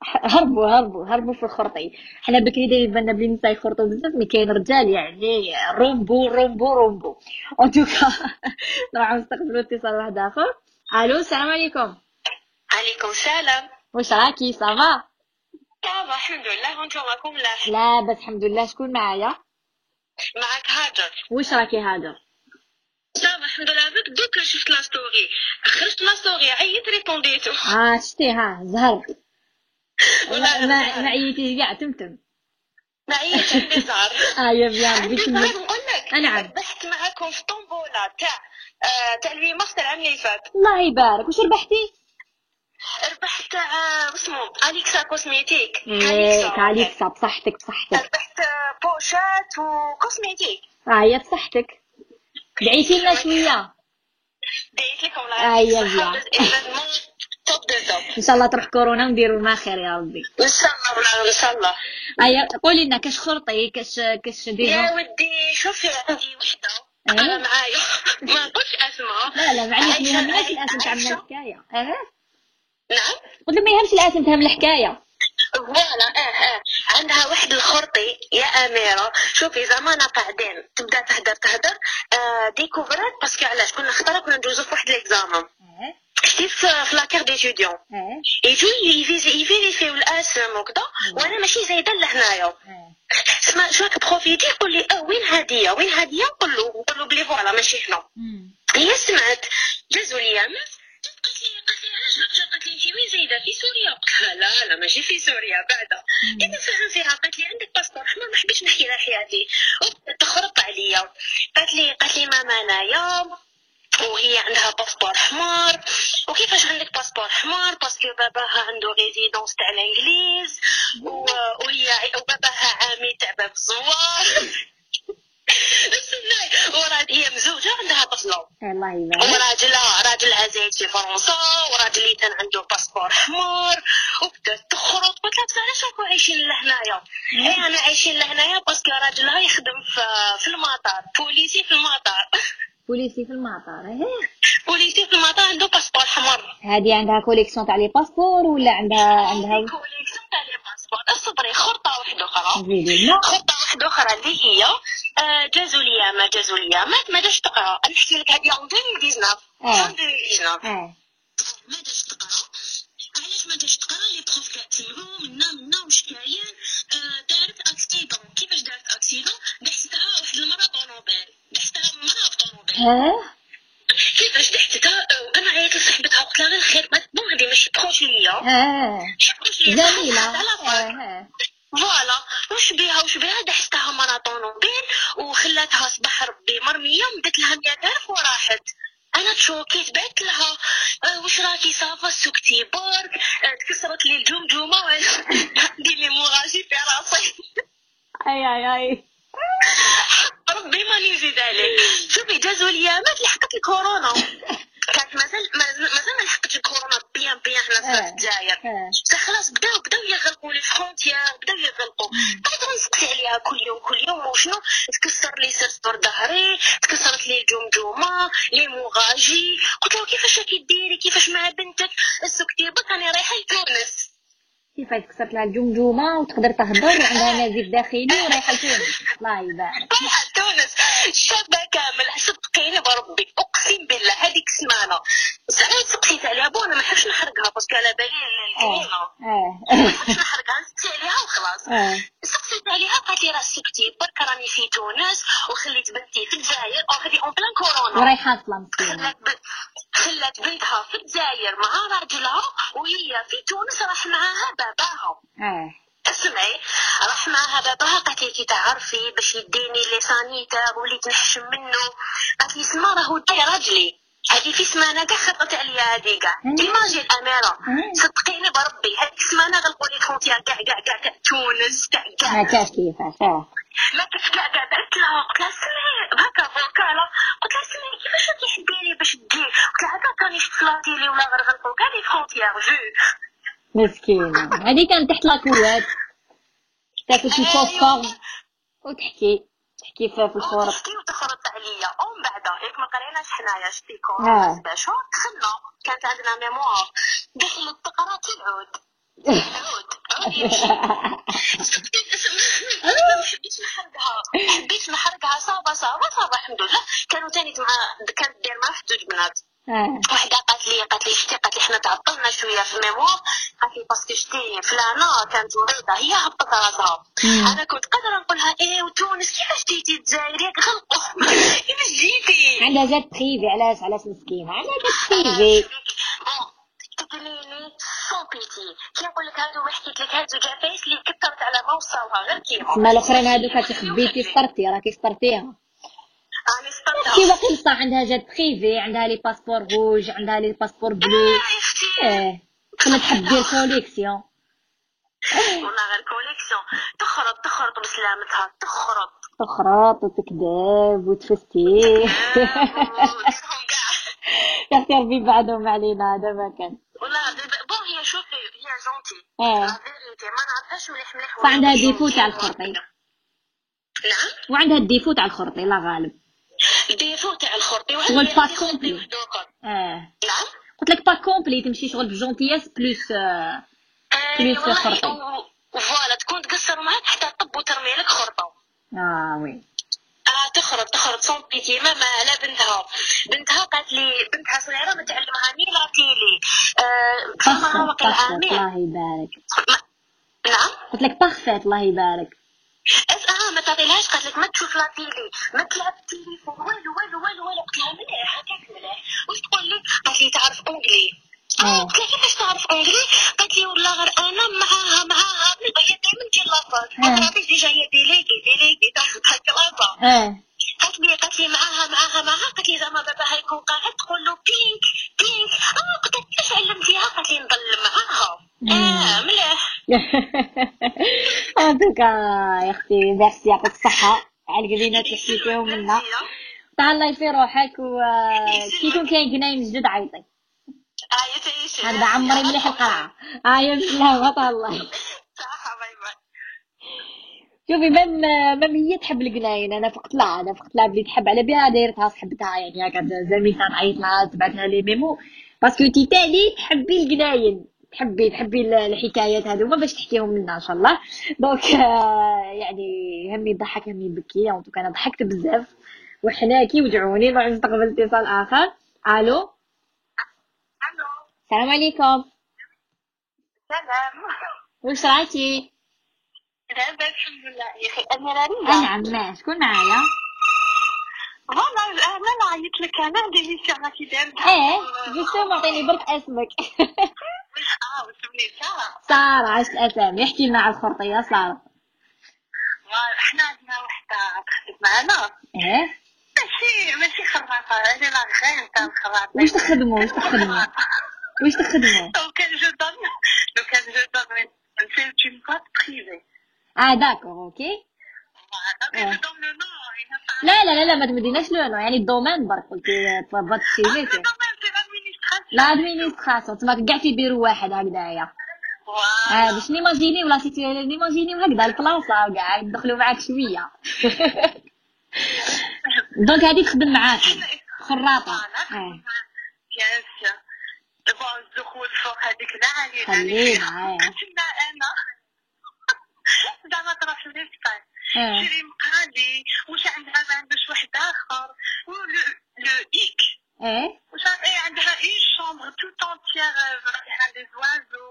هربوا هربوا هربوا في الخرطي. حنا بكري دايما بالنا بلي النساء يخرطوا بزاف mais كاين رجال يعني رومبو رومبو رومبو. en tout cas نروحو نستقبلوا اتصال واحد آخر. ألو السلام عليكم عليكم السلام. واش راكي؟ ça va ça va الحمد لله وأنتم راكم ملاح لا بس الحمد لله شكون معايا؟ معك هاجر. واش راكي هاجر؟ ça va الحمد لله بك دوك شفت la story خرجت la story عيط répondi تو آه شتي ها زهر ما عييتيش كاع تمتم. ما عيط عندي زهر آه يا بيان زهر نقول لك نعم. ربحت معاكم في طومبولا تاع آه، تاع الوي مارس تاع العام اللي فات. الله يبارك. واش ربحتي؟ ربحت تاع اسمه أليكسا كوسميتيك. إيه كاليكسا. بصحتك بصحتك. ربحت آه، بوشات وكوسميتيك. آه يا بصحتك دعيتي لنا شوية. دايت لكم آه، الله بيان. إن شاء الله تروح كورونا ونديروا ما خير يا ربي. إن شاء الله إن شاء الله. ايا قولي لنا كاش خرطي كاش كاش يا ديجون ودي شوفي عندي وحدة. إيه؟ أنا معايا. ما نقولش أسماء. لا لا معليش ما يهمناش الأسم تاع. الحكاية. آه نعم. قلت ما يهمش الأسم من الحكاية. voilà أه أه. عندها واحد الخرطي يا أميرة. شوفي زمانها قاعدين تبدأ تهدر تهدر. آه découvr ات parce que علاش؟ كنا خطرة كنا ندوزو في واحد les examens شتي في لاكار ديتيديون آه يجو يفيريفيو الاسم وكذا وأنا ماشي زايده لهنايا شو راك بروفيتي يقول لي آه وين هديه وين هديه نقول له نقول له بلي فوالا ماشي هنا. هي سمعت جازوا لي يامس قالت لي قالت لي علاش هكا قالت لي انت وين زايده في سوريا قلت لها لا لا ماشي في سوريا بعدا أنا نفهم فيها قالت لي عندك باسبور احمر ما حبيتش نحكي لها حياتي تخرط عليا قالت لي قالت لي ماما انايا وهي عندها passeport حمر. وكيفاش عندك passeport حمر؟ parce que باباها عنده résidence تاع الإنجليز. وهي وباباها عامي تاع باب الزوار. وراد هي مزوجة عندها طفله الله يبارك. وراجلها راجلها زايد في فرنسا. وراجلي كان عنده passeport حمر. وبدات تخرط. قلت لها علاش راكو عايشين لهنايا؟ اي أنا عايشين لهنايا parce que راجلها يخدم في في المطار. بوليسي في المطار. بوليسي في المطار آه بوليسي في المطار عنده passeport حمر هذه عندها collection تاع les passeports ولا عندها عندها collection تاع les passeports اصبري خرطه واحدة أخرى خرطة واحدة أخرى اللي هي جازوا لي ما جازوا لي ما ما جاش تقرا نحكي لك هذه عام 2019 آه. عام 2019 آه ما جاش تقرا علاش ما تقرا les profs كاتبوا منا منا وش كاين دارت accident كيفاش دارت اكسيدون دحستها واحد المراه طونوبيل دحستها مراه آه كيفاش دحستها آه، وأنا عيطت لصاحبتها قلت لها غير خير ما هذه ماشي proche ليا proche ليا. آه voilà. وش بيها؟ وش بيها؟ دحستها مراه طونوبيل وخلاتها صباح ربي مرمية ومدت لها مئة ألف وراحت. أنا ت choqu يت بعت لها أه وش راكي ça va؟ سكتي برك أه تكسرت لي الجمجمة دير l'hémorragie في راسي. أي أي أي. ربي ما نزيد عليك شوفي جازوا الايامات لحقت الكورونا. كانت مازال مازال ما لحقتش الكورونا bien bien آه. في الجزائر آه. بصح خلاص بداو بداو يغلقوا les frontières بداو يغلقوا قاعد نسقسي عليها كل يوم كل يوم وشنو؟ تكسر لي سلسلة ظهري تكسرت لي الجمجمة l'hémorragie. قلت له كيفاش راكي ديري؟ كيفاش مع بنتك؟ اسكتي برك راني رايحة لتونس. كيفاش كسرت لها الجمجمة وتقدر تهضر وعندها نزيف داخلي ورايحة لتونس. الله يبارك. رايحه لتونس شابة كامل صدقيني بربي أقسم بالله هذيك سمانة. ساعات سقسيت عليها bon أنا ما نحبش نحرقها parce que على بالي الكريمة. آه ما نحبش نحرقها عليها وخلاص. سقسيت عليها قالت لي راه سكتي برك راني في تونس وخليت بنتي في الجزائر. هذه en plein كورونا. ورايحة أصلا مسكينه خلات بنتها في الجزائر مع راجلها وهي في تونس راح معاها باباها آه أسمعي راح معاها باباها قالت لي كي تعرفي باش يديني les sanitaires وليت نحشم منه. قالت لي سما راهو جاي راجلي. هذه في سمانة كاع خرطت عليا هذه كاع اميره مم. صدقيني بربي هذيك السمانه غلقوا لي فرونتيير كاع كاع كاع كاع تونس كاع كاع. كاش كيفاش ما كنت كاع كاع درت لها قلت لها سمعي هكا فوكالا. قلت لها سمعي كيفاش راكي حبيني باش تجي؟ قلت لها هكا كاني شفلاتي لي ولا غير غلقوا. كاع لي فرونتيير جو. مسكينه هذه كانت تحت لاكوات تاكل شي فوسفور وتحكي. تحكي في في الخرط وتحكي وتخرط عليا. ومن بعد ياك ما قريناش حنايا شتي آه. باش دخلنا. كانت عندنا mémoire. دخلت تقرا العود. عود عود يمشي. ما حبيتش نحرقها حبيت نحرقها ça va ça va ça va الحمد لله. كانوا تاني مع كانت داير مع جوج بنات. وحده قالت لي قالت لي شتي قالت لي حنا تعطلنا شوية في ال mémoire قالت لي parce que شتي فلانة كانت مريضة هي هبطت راسها. أنا كنت قادرة نقول لها إيه وتونس كيفاش جيتي الجزائر؟ ياك غلطوا كيفاش جيتي؟ عندها جات privé علاش علاش مسكينة؟ عندها جات privé sans pitié كي نقول لك هادو ما حكيت لك هاد زوج عفايس اللي كثرت على ما وصلها غير كيما. الأخرين هادوك هاتي خبيتي سطرتي راكي سطرتيها كي باقي بصح عندها جات privé عندها les passeports rouges عندها les passeports bleus يا أختي. آه كنا تحب دير collection والله غير collection تخرط تخرط بسلامتها. تخرط. تخرط وتكذب وتفستي. يا أختي ربي بعدهم علينا هذا ما كان. والله دابا- bon هي شوفي هي gentille vérité ما نعرفهاش مليح مليح. صح عندها ولكن défaut تاع الخرطي. نعم. وعندها ال défaut تاع الخرطي لا غالب. défaut تاع الخرطي شغل خرطي complet. آه. نعم. قلت لك pas complet تمشي شغل ب gentillesse plus آه. et plus خرطي. voilà تكون تقصر معاك حتى طب وترمي لك خرطة. آه oui. آه تخرج تخرج sans pitié ماما على بنتها. بنتها قالت لي بنتها صغيرة ما تعلمها ni la télé آه فما واقع الله يبارك. نعم. قلت لك parfait الله يبارك. اس آه ما تعطيلهاش قالت لك ما تشوف la télé. ما تلعب التليفون والو والو والو والو. قلت لها مليح هكاك مليح. واش تقول لي قالت لي تعرف anglais. آه. قلت لها كيفاش تعرف anglais؟ قالت لي والله غير أنا معاها معاها من هي دائما تجي لافاز آه. قالت لي déjà هي déléguée déléguée تاخذ هكا آه. قالت لي قالت لي معاها معاها معاها قالت لي زعما باباها يكون قاعد تقول له بينك بينك آه قلت لها كيفاش علمتيها؟ قالت لي نضل معاها. آه مليح. en tout cas يا أختي ميرسي يعطيك الصحة. على القدينات اللي حكيتيهم منا تهلاي في روحك وكي يكون كاين جناين جدد عيطي آه يتعيش هذا عمري مليح القرعة آه يا بسم الله شوفي مم مم هي تحب القناين أنا فقت لها أنا فقت لها بلي تحب على بها دايرتها صحبتها. يعني هكا زعما كان عيط لها تبعت لها لي ميمو. باسكو انتي تاني تحبي القناين. تحبي تحبي ال- الحكايات هذوما باش تحكيهم لنا إن شاء الله. دونك آه، يعني همي يضحك همي يبكي en tout cas أنا ضحكت بزاف. وحناكي ودعوني نروح نستقبل اتصال آخر. ألو ألو السلام عليكم. سلام. واش رايتي لاباس الحمد لله. يا أخي أنا آه، راني نعم ما شكون معايا؟ voilà أنا نعيط لك. أنا démission راكي داير إيه justement عطيني برك اسمك. سارة سارة عشت الاسامي احكي لنا على الخرطية سارة. معنا. آه ماشي ماشي خراطه هذه لا غير تاع الخراطه واش تخدموا؟ واش تخدموا؟ واش تخدموا؟ لو كان جو دون لو كان جو دون سي اون بوات بريفي آه داكور أوكي نو لا لا لا لا ما تمديناش لو يعني الدومين برك قلتي بات سي لادمينستراسيون تما كاع تيديروا واحد هكذايا. آه باش نيماجينيو لا سيتي نيماجينيو هكذا البلاصه وكاع يدخلوا معاك شوية. دونك هادي تخدم معاك. خراطة. آه. بون الدخول فوق هذيك. لا علينا خلينا، آه. كنا أنا. زعما تروح للسبان آه. شري مقالي واش عندها؟ ما عندوش واحد آخر. le hic. إيه عندها une chambre toute entière فيها des oiseaux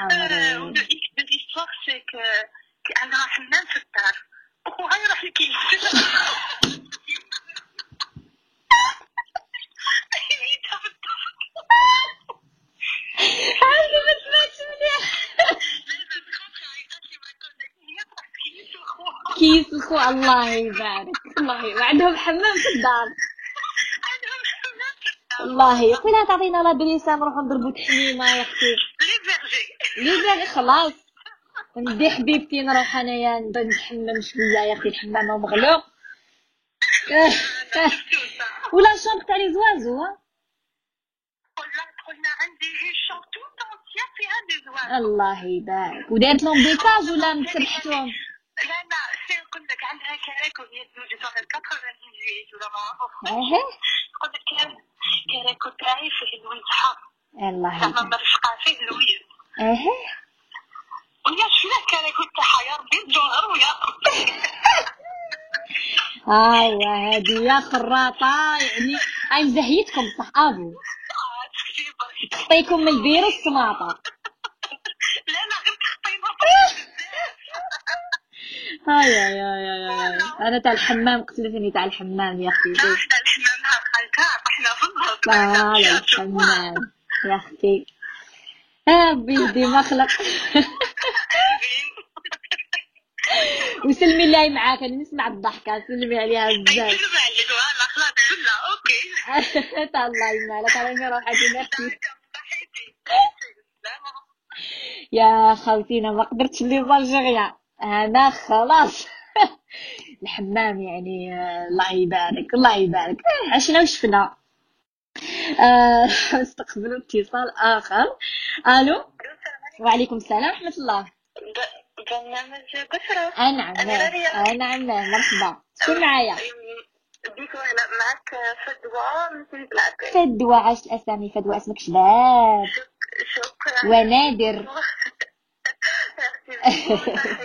عمري. و le hic de l'histoire c'est que كي عندها حمام في الدار وخوها يروح يكيف عييتها في الدار هذه ما سمعتش مليح كيس الخو الله يبارك الله يبارك عندهم حمام في الدار الله لا تعطينا لا بريسه نروحو نضربو تحميمه يا أختي. لي باغي خلاص. ندي حبيبتي نروح انايا نتحمم شوية يا أختي الحمام مغلوق. ولا شومبر تاع لي زوازو ها؟ الله يبارك. ودارت لهم ديكاج ولا مسبحتهم لا لا سي نقول لك عندها كراكو هي تزوجت واحد 98 ولا ما عرفت أها نقول لك كان كراكو تاعي فيه لويز حار الله زعما مرشقه فيه لويز أها ويا شنو الكراكو تاعها يا ربي الجوهر ويا ايوا هادي يا خراطه يعني اي مزهيتكم صح ابو تعطيكم من البير السماطه لا لا غير تخطينا هاي هاي هاي هاي هاي. أنا تاع الحمام قتلتني تاع الحمام يا أختي إحنا الحمام نهار خلكا طحنا في النهار طالع الحمام يا أختي. يا بيدي مخلق وسلمي الله معاك أنا نسمع الضحكة. سلمي عليها بزاف يسلم عليك فوالا خلاص لا أوكي. الله يمالك. أنا روحي ميرسي يا خوتينا ما قدرتش اللي بالجغيا أنا خلاص. الحمام يعني آه، الله يبارك الله يبارك. آه، عشنا وشفنا. آه، استقبلوا اتصال آخر. ألو؟ وعليكم السلام ورحمة الله. برنامج بشرة آه نعم نعم مرحبا. شكون معايا؟ بيك معك فدوى من العكاية فدوى عاش الأسامي فدوى اسمك شباب؟ شكرا. ونادر.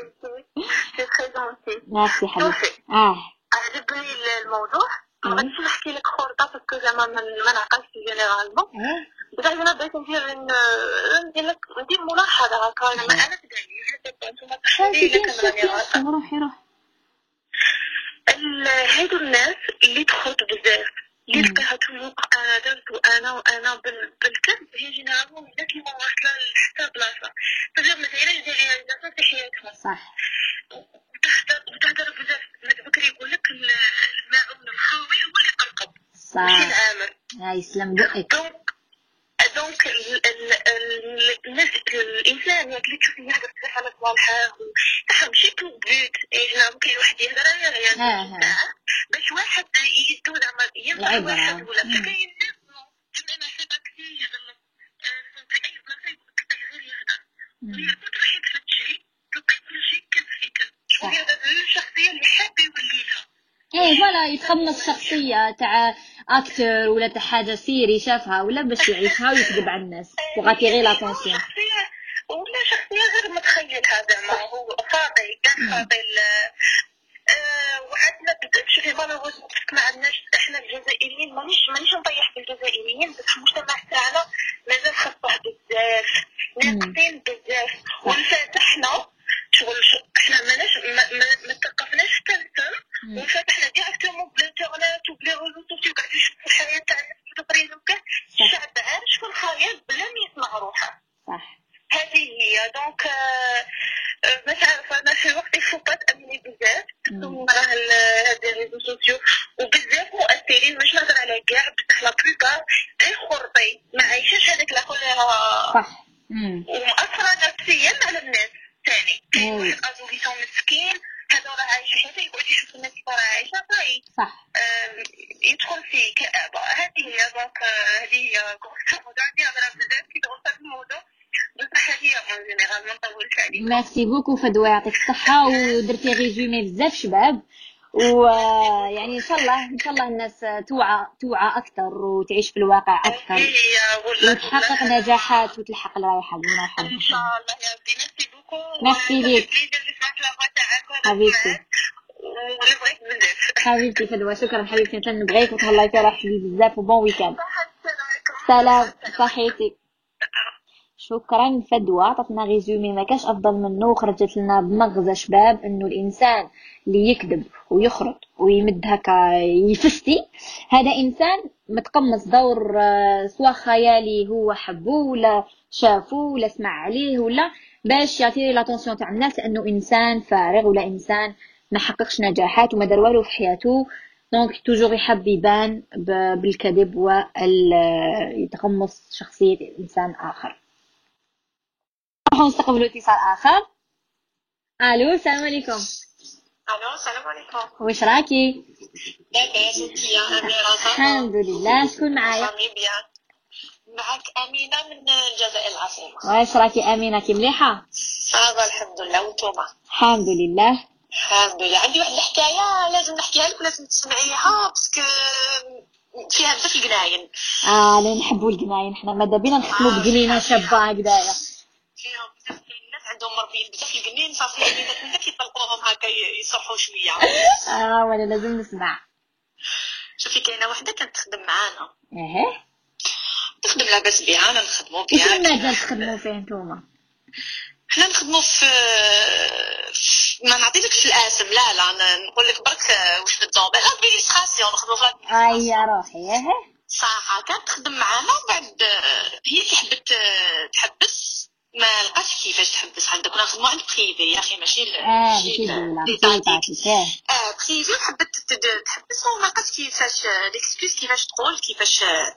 سي très gentille merci حبيبتي آه عجبني الموضوع ما. غاديش نحكي لك خرطة parce que زعما ما نعقلش généralement بصح أنا بغيت ندير ندير لك ندير ملاحظة هكا أنا ما أنا تدعي حتى أنتم تحكي روحي روحي هادو الناس اللي تخرج بزاف تلقاها toujours أنا درت وأنا وأنا بال- بالكذب هي généralement الناس اللي ما واصله لحتى بلاصة. تجرب ما دايرينش des réalisations في حياتهم. صح. وتهدر بزاف. بكري يقول لك ال- الماعون الخاوي هو اللي يقرقب ماشي صح العامل آه يسلم بقك donc donc ال- ال- ال- الناس الإنسان اللي تشوفي يهدر بزاف على صوالحه صح ماشي tout peut-être ممكن واحد غير ها. باش واحد يدو زعما العبرة. واحد ولا. مم. فكاين ناس أنا كثير آه، في اي بلاصه يقول لك غير تلقاي كل شيء في الشخصية اللي حاب يولي لها إيه voilà يتقمص شخصية تاع acteur ولا تاع حاجة série شافها ولا باش يعيشها ويكذب على الناس باش attirer l'attention ولا شخصية غير متخيلها زعما هو فاضي كان فاضي آه، وعندنا شوفي مالوغوز ما عندناش إحنا الجزائريين مانيش مانيش نطيح بالجزائريين بصح المجتمع تاعنا مازال خطه بزاف ناقصين بزاف وانفتحنا شغل ش- إحنا ماناش ما, ما, ما تثقفناش حتى التم مم. وانفتحنا directement بالانترنت وب les réseaux sociaux قاعدين نشوفوا الحياة تاع الناس في تقريبا وكاع صح. الشعب عايش في الخيال بلا ما يسمع روحه صح هذه هي donc آه، آه، مش عارفه أنا في وقت الفوقات امني بزاف مم. ثم راه ال- هاد ال réseaux sociaux وبزاف مؤثرين مش نهضر على كاع بصح la plupart غير خرطي ما عايشاش هذاك لا كوليرا صح مم. ومأثرة نفسيا على الناس ثاني كاين مم. واحد adolescent مسكين هذا راه عايش حياته يقعد يشوف الناس اللي راه عايشه طيب صح آم، يدخل في كآبة هذه هي donc آه، هذه هي الموضوع عندي هضره بزاف كي توصل في الموضوع بصح هذه هي en général ما نطولش عليك merci beaucoup فدوى يعطيك الصحة. ودرتي résumé بزاف شباب. ويعني إن شاء الله إن شاء الله الناس توعى توعى أكثر وتعيش في الواقع أكثر. وتحقق نجاحات وتلحق الرايحة. اللي إن شاء الله يا ربي. merci beaucoup merci ليك. حبيبتي. حبيبتي فدوى. شكرا حبيبتي. نتمنى نبغيك وتهلاي في روحك بزاف. و bon week-end. سلام. صحيتي شكرا فدوى عطتنا résumé ما كاش أفضل منه وخرجت لنا بمغزى شباب إنه الإنسان اللي يكذب ويخرط ويمد هكا يفستي. هذا إنسان متقمص دور آه، سواء خيالي هو حبوه ولا شافوه ولا سمع عليه ولا باش يعطي l'attention تاع الناس لأنه إنسان فارغ ولا إنسان ما حققش نجاحات وما دار والو في حياته. donc toujours يحب يبان بالكذب ويتقمص شخصية إنسان آخر. نروحو نستقبلوا اتصال آخر. ألو السلام عليكم ألو السلام عليكم واش راكي لاباس انت يا اميره الحمد لله شكون معايا معك امينه من الجزائر العاصمه واش راكي أمينة كي مليحة ça va الحمد لله وانتوما الحمد لله الحمد لله عندي واحد الحكاية لازم نحكيها لك لازم تسمعيها parce que فيها بزاف الجناين. آه أنا نحبوا الجناين حنا ماذا بينا نخدموا بجنينة شابة هكذايا. فيهم بزاف الناس عندهم مربيين بزاف صافي هكا يصرحوا شوية آه وأنا لازم نسمع. شوفي كاينة وحده كانت تخدم معانا إيه. تخدم لاباس بها أنا نخدموا وش بها المجال تخدموا فيه نتوما حنا نخدموا في في- ما نعطيلكش الاسم لا لا نقول لك برك واش في ال domaine l'administration نخدموا في أي يا روحي إيه. صح كانت تخدم معانا وبعد آه، هي اللي حبت آه، تحبس. ما لقاتش كيفاش تحبس عندك كنا نخدموا عند privé يا أخي ماشي آه ماشي آه. privé حبت تحبس وما لقاتش كيفاش l'excuse كيفاش تقول كيفاش آه،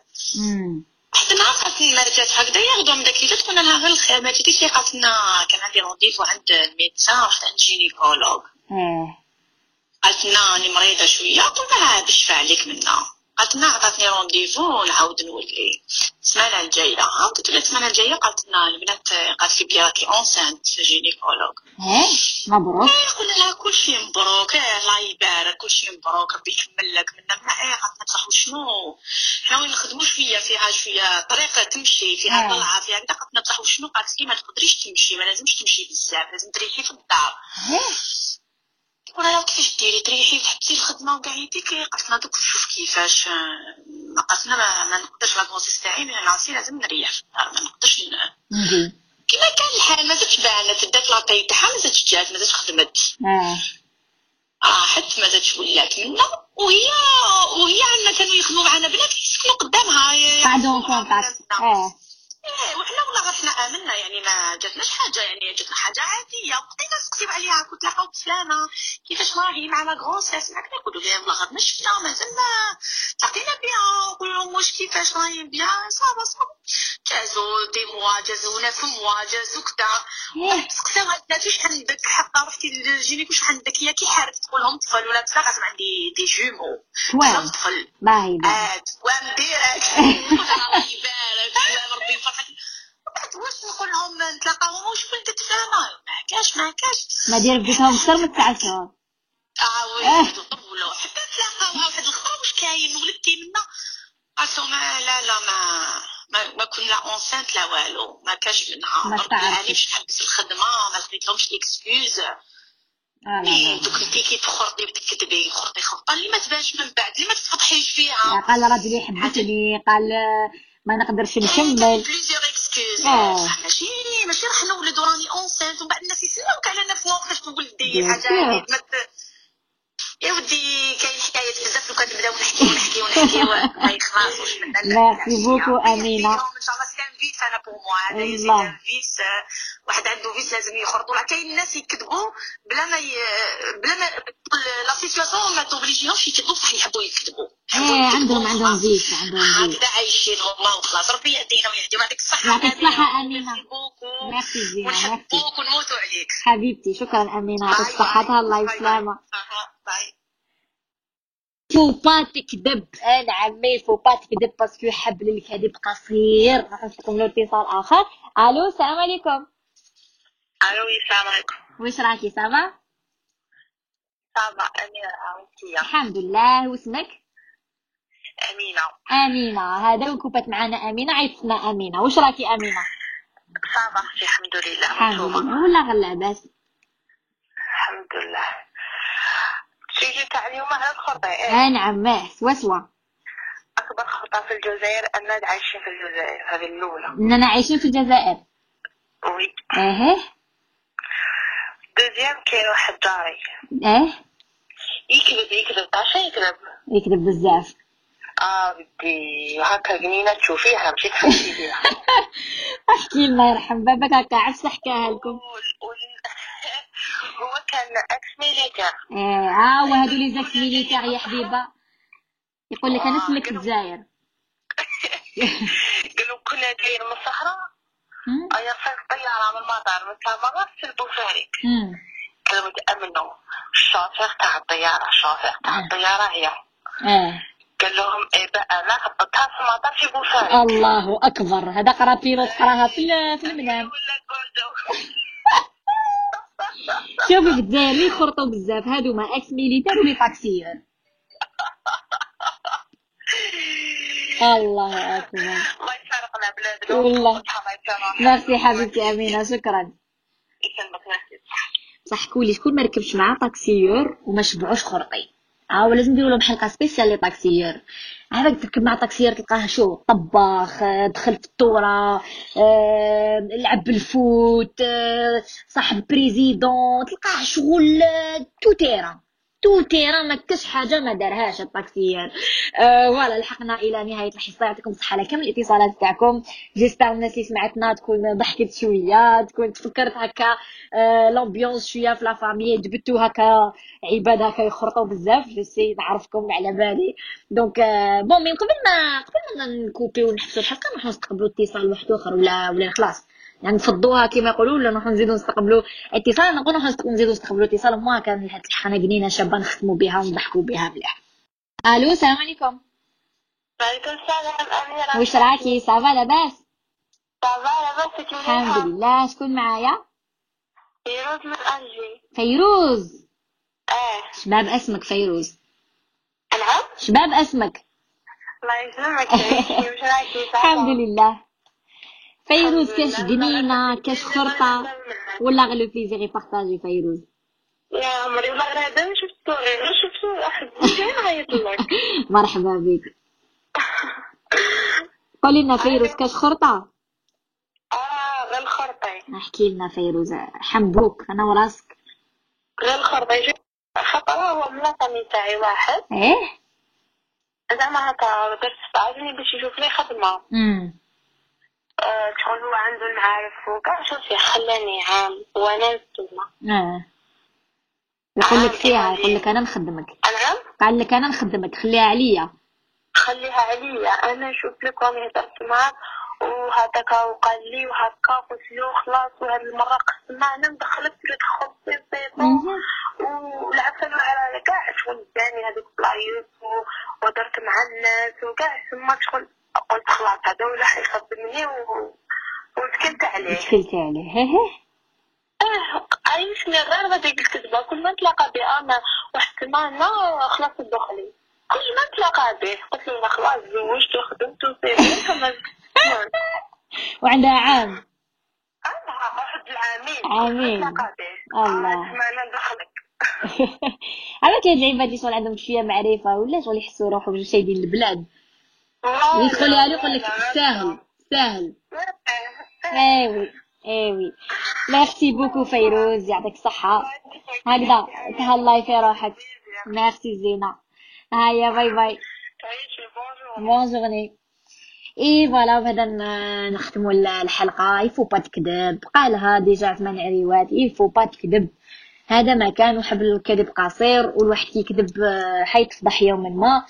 حتى نهار قالت لنا جات هكذا ياخذوا من داك جات قلنا لها غير الخير. ما جيتيش هي قالت لنا كان عندي rendez-vous عند ال médecin رحت عند gynécologue قالت لنا راني مريضة شوية قلنا لها بشفى عليك منا قالت لنا عطاتني rendez-vous نعاود نولي. السمانه الجاية. عاودت لها السمانه الجاية. قالت لنا البنات قالت لي بلي راكي enceinte gynécologue إيه مبروك إيه، قلنا لها كل شيء مبروك. إيه، الله يبارك كل شيء مبروك ربي يكمل لك منا منا إيه قالت لنا وشنو حنا وين نخدموا شوية فيها شوية طريقة تمشي فيها آه. طلعة فيها كذا قالت لنا بصح وشنو قالت لي ما تقدريش تمشي ما لازمش تمشي بزاف لازم تريحي في الدار. لها كيفاش ديري تريحي تحبسي الخدمة وكاع يديك لنا دوك نشوف كيفاش آه، ما قالت لنا ما, نقدرش la grossesse تاعي من نعسي لازم نريح. في الدار ما نقدرش كيما كان الحال ما زادش بانت دات la taille تاعها ما زادش جات ما زادش خدمت. آه. راحت ما زادش ولات منا. وهي وهي عندنا كانوا يخدموا معنا بنات يسكنوا قدامها قعدوا contact. إيه وحنا والله غير حنا آمنا يعني ما جاتناش حاجة يعني جاتنا حاجة عادية. وبقينا نسقسيو عليها كنت تلاقاو بسلامة. كيفاش راهي معنا grossesse معاك نقولوا لها والله غير شفنا مازلنا تلاقينا بها نقول لهم واش كيفاش راهي bien ça va ça va. جازو des mois جازو neuf mois جازو كدا سقساو البنات واش عندك حقا رحتي لل gynéco واش عندك؟ هي كي حارت تقول لهم طفل ولا بصح لازم عندي des jumeaux. طفل. باهي عاد ومديرك الله يبارك. ربي يفرحك وبعد واش نقول لهم نتلاقاو واش ولدت فاهمة ما كاش ما كاش ما دير بديتهم أكثر من تسعة شهور آه. ولد طولوا حتى تلاقاو واحد الآخر واش كاين ولدتي منا قالت لهم آه، لا لا ما ما, ما كنا enceinte لا والو. ما كاش منها. ما ربي تعرفش. باش نحبس الخدمة ما لقيت لهمش excuse آه لا mais là. دوك انتي كي تخرطي بتكذبي خرطي خرطة اللي ما تبانش من بعد اللي ما تفضحيش فيها. لا، قال راجلي حبسني قال آه، ما نقدرش نكمل. plusieurs excuses آه. صح ماشي ماشي راح نولد وراني enceinte ومن بعد الناس يسلموك على نفسهم كيفاش تولدي حاجة ما يا ودي كاين حكايات بزاف لو كان نبدأو نحكيو نحكيو نحكيو. ما يخلصوش merci beaucoup أمينة. إن شاء الله vice أنا pour moi هذا vice واحد عنده vice لازم يخرطوا. كاين الناس يكذبوا بلا ما ي... بلا ما لا ما توبليجيهمش يكذبوا بصح يحبوا يكذبوا. إيه عندهم عندهم vice عندهم vice هكذا عايشين والله وخلاص. ربي يهدينا ويهديهم. يعطيك الصحة يعطيك. ونحبوك و- merci merci. ونحبوك ونموتوا عليك. حبيبتي شكرا أمينة. يعطيك باي. الله باي أها، باي فوبا تكذب أنا عمي faut pas تكذب parce que حبل الكذب قصير راح نعطيكم له اتصال آخر. ألو السلام عليكم. ألو السلام عليكم. واش راكي صافا صافا أميرة عاونتية الحمد لله. واسمك؟ أمينة. أمينة. هذا وكوبات معنا أمينة عيطتنا أمينة. واش راكي أمينة؟ صافا الحمد لله. الحمد؟ لله. ولا غير لاباس الحمد لله. تيجي تاع اليوم على الخطأ. إيه؟ آه نعم ماه سوا سوا أكبر خطأ في الجزائر أننا عايشين في الجزائر هذه الأولى. اننا عايشين في الجزائر. وي. إيه دوزيام كاين واحد جاري إيه يكذب يكذب. تعرف يكذب. يكذب بزاف. آه بدي هكا جنينة تشوفيها مشي تحسي بيها أحكي لنا يرحم بابك هكا عفسه حكاها لكم. هو كان ex militaire. آه وهادو les ex militaires يا حبيبة. يقول لك أنا سلك الجزائر قالوا كنا جايين من الصحراء؟ ايا صيف طيارة من المطار من سامرة في البوفاريك هم. قالوا تأمنوا الشوفير تاع الطيارة الشوفير تاع الطيارة هي. آه. قال لهم إيه بقى أنا حطيتها في المطار في بوفاريك الله أكبر. هذا قرا pilote قراها في ال- في المنام ولا شوفي في الجزائر اللي يخرطوا بزاف. هادو ما ex militaire و les taxieurs الله اكبر الله يفارقنا بلادنا. والله. ميرسي حبيبتي أمينة شكرا. يسلمك ميرسي. صح كولي شكون ما ركبش معاه taxieur وما شبعوش خرطي آه لازم نديروا لهم حلقة spéciale les taxieurs عاد تركب مع taxieur تلقاه شو طباخ آه، دخل في الطوره آه، لعب بال foot آه، صاحب président تلقاه شغل آه، تو تيرا ما كاش حاجة ما دارهاش ال taxieur آه voilà لحقنا إلى نهاية الحصة. يعطيكم الصحة على كامل الاتصالات تاعكم. j'espère الناس اللي سمعتنا تكون ضحكت شوية تكون تفكرت هكا l'ambiance شوية في la famille جبتو هكا عباد هكا يخرطوا بزاف. je sais نعرفكم على بالي. donc آه bon من قبل ما قبل ما نكوبي ونحبسوا الحلقة نروحوا نستقبلوا اتصال واحد آخر ولا ولا خلاص. يعني نفضوها كما يقولوا ولا نروحوا نزيدوا نستقبلوا اتصال نقول نروحوا نزيدوا نستقبلوا اتصال ما كان هاد الحلقة جنينه شابة نختموا بها ونضحكوا بها مليح. ألو السلام عليكم. وعليكم السلام أميرة. واش راكي؟ ça va لاباس؟ ça va لاباس الحمد لله. شكون معايا؟ يرد من أنجي. فيروز. آه. شباب اسمك فيروز. نعم شباب اسمك. الله يسلمك الحمد لله. فيروز كاش. جنينه كاش خرطة ولا غير le plaisir يبارطاجي فيروز؟ يا عمري والله غير هذا ما شفت غير شفت واحد عيط لك مرحبا بك. قولي لنا فيروز كاش خرطة؟ آه غير الخرطي احكي لنا فيروز حنبوك أنا وراسك. غير الخرطي شوف خاطر هو من الفامي تاعي واحد. إيه؟ زعما هكا درت استعجلني باش يشوف لي خدمة. امم شغل هو عنده المعارف وكاع شوفي خلاني عام وأنا نتما آه. يقول لك فيها يقول لك أنا نخدمك. نعم قال لك أنا نخدمك خليها عليا. خليها عليا. أنا نشوف لك راني هدرت معاه وهذاك وقال لي وهكا قلت له خلاص وهاد المرة قسم معنا ندخلك في تدخل. ولعبت أنا على كاع شغل داني هذوك بلايص و- ودرت مع الناس وكاع تما شغل قلت خلاص هذا ولا حيخدمني و... وسكنت عليه. تكلتي عليه. هيه آه عايشني غير غادي الكذبة كل ما نتلاقى به أنا واحد سمانة خلاص دخلي كل ما نتلاقى به قلت له خلاص زوجت وخدمت كما وعندها عام. أنا واحد العامين. عامين. الله. آه، سمانة دخلك عرفت كاين العباد اللي شغل عندهم شوية معرفة ولا شغل يحسوا روحهم شايدين البلاد. يدخل عليه يقول لك ساهل لا. ايوي ايوي merci beaucoup فيروز يعطيك الصحة. هكذا تهلاي في روحك. ميرسي زينة. هيا bye bye. bonne journée et voilà بهذا ن- نختموا ال- الحلقة. يفو با تكذب قالها déjà ثمان عريوات. يفو با تكذب هذا ما كان وحبل الكذب قصير والواحد كيكذب آه، حيتصبح يوما ما.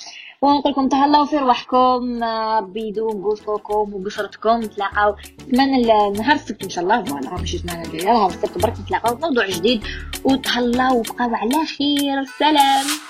ونقول لكم تهلاو في رواحكم آه، ربي يدوم بوسطكم وبشرتكم نتلاقاو نتمنى نهار السبت إن شاء الله. فوالا ماشي سمانه الجايه نهار السبت برك نتلاقاو في موضوع جديد. وتهلاو وبقاو على خير. سلام!